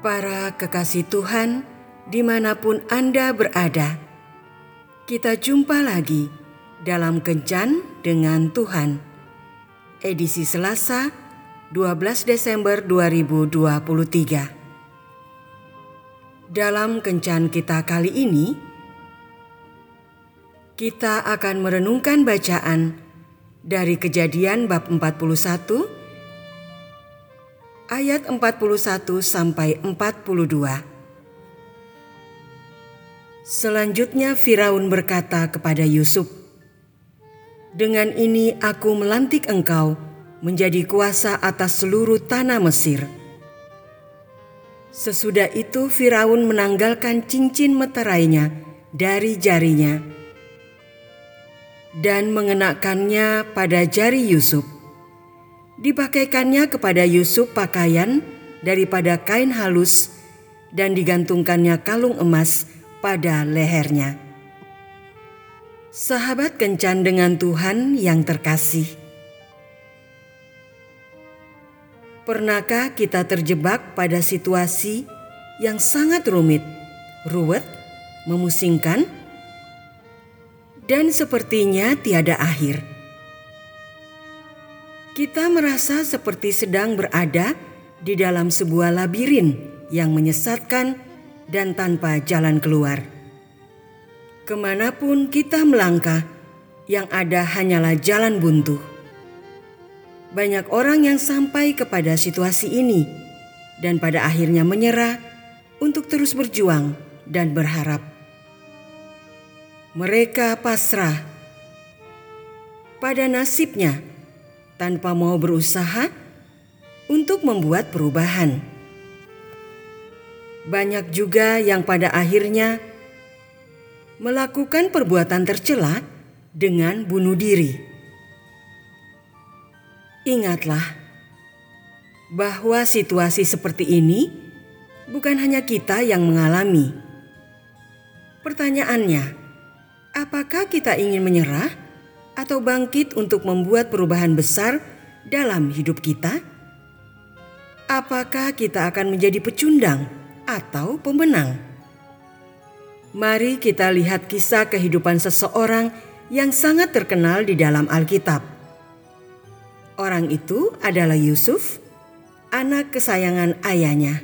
Para kekasih Tuhan, di mana pun Anda berada, kita jumpa lagi dalam Kencan dengan Tuhan. Edisi Selasa, 12 Desember 2023. Dalam Kencan kita kali ini, kita akan merenungkan bacaan dari Kejadian bab 41 ayat 41 sampai 42. Selanjutnya Firaun berkata kepada Yusuf, "Dengan ini aku melantik engkau menjadi kuasa atas seluruh tanah Mesir." Sesudah itu Firaun menanggalkan cincin meterainya dari jarinya dan mengenakannya pada jari Yusuf Dipakaikannya kepada Yusuf pakaian daripada kain halus dan digantungkannya kalung emas pada lehernya. Sahabat kencan dengan Tuhan yang terkasih. Pernahkah kita terjebak pada situasi yang sangat rumit, ruwet, memusingkan, dan sepertinya tiada akhir? Kita merasa seperti sedang berada di dalam sebuah labirin yang menyesatkan dan tanpa jalan keluar. Ke mana pun kita melangkah, yang ada hanyalah jalan buntu. Banyak orang yang sampai kepada situasi ini dan pada akhirnya menyerah untuk terus berjuang dan berharap. Mereka pasrah pada nasibnya tanpa mau berusaha untuk membuat perubahan. Banyak juga yang pada akhirnya melakukan perbuatan tercela dengan bunuh diri. Ingatlah bahwa situasi seperti ini bukan hanya kita yang mengalami. Pertanyaannya, apakah kita ingin menyerah? Atau bangkit untuk membuat perubahan besar dalam hidup kita? Apakah kita akan menjadi pecundang atau pemenang? Mari kita lihat kisah kehidupan seseorang yang sangat terkenal di dalam Alkitab. Orang itu adalah Yusuf, anak kesayangan ayahnya.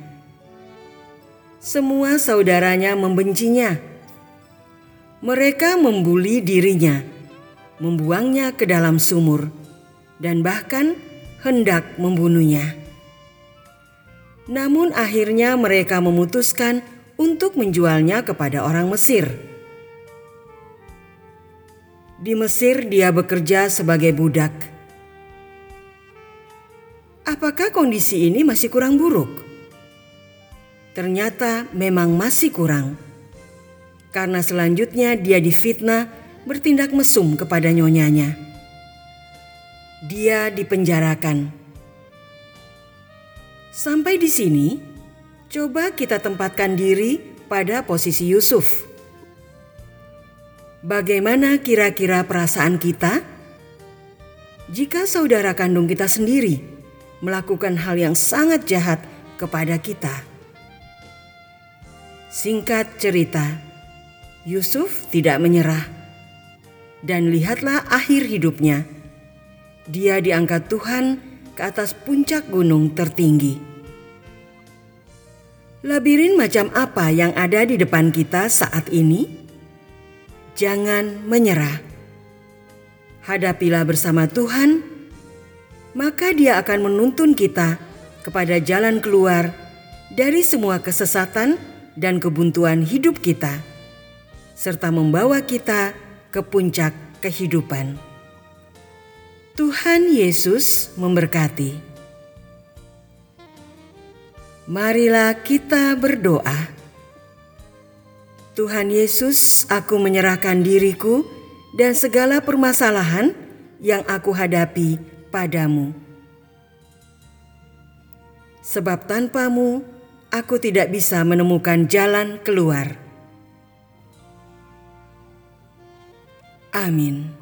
Semua saudaranya membencinya. Mereka membuli dirinya membuangnya ke dalam sumur, dan bahkan hendak membunuhnya. Namun, akhirnya mereka memutuskan untuk menjualnya kepada orang Mesir. Di Mesir, dia bekerja sebagai budak. Apakah kondisi ini masih kurang buruk? Ternyata memang masih kurang, karena selanjutnya dia difitnah bertindak mesum kepada nyonyanya. Dia dipenjarakan. Sampai di sini, coba kita tempatkan diri pada posisi Yusuf. Bagaimana kira-kira perasaan kita jika saudara kandung kita sendiri melakukan hal yang sangat jahat kepada kita? Singkat cerita, Yusuf tidak menyerah dan lihatlah akhir hidupnya. Dia diangkat Tuhan ke atas puncak gunung tertinggi. Labirin macam apa yang ada di depan kita saat ini? Jangan menyerah. Hadapilah bersama Tuhan, maka Dia akan menuntun kita kepada jalan keluar dari semua kesesatan dan kebuntuan hidup kita, serta membawa kita ke puncak kehidupan. Tuhan Yesus memberkati. Marilah kita berdoa. Tuhan Yesus, aku menyerahkan diriku dan segala permasalahan yang aku hadapi padamu. Sebab tanpamu, aku tidak bisa menemukan jalan keluar. Amin.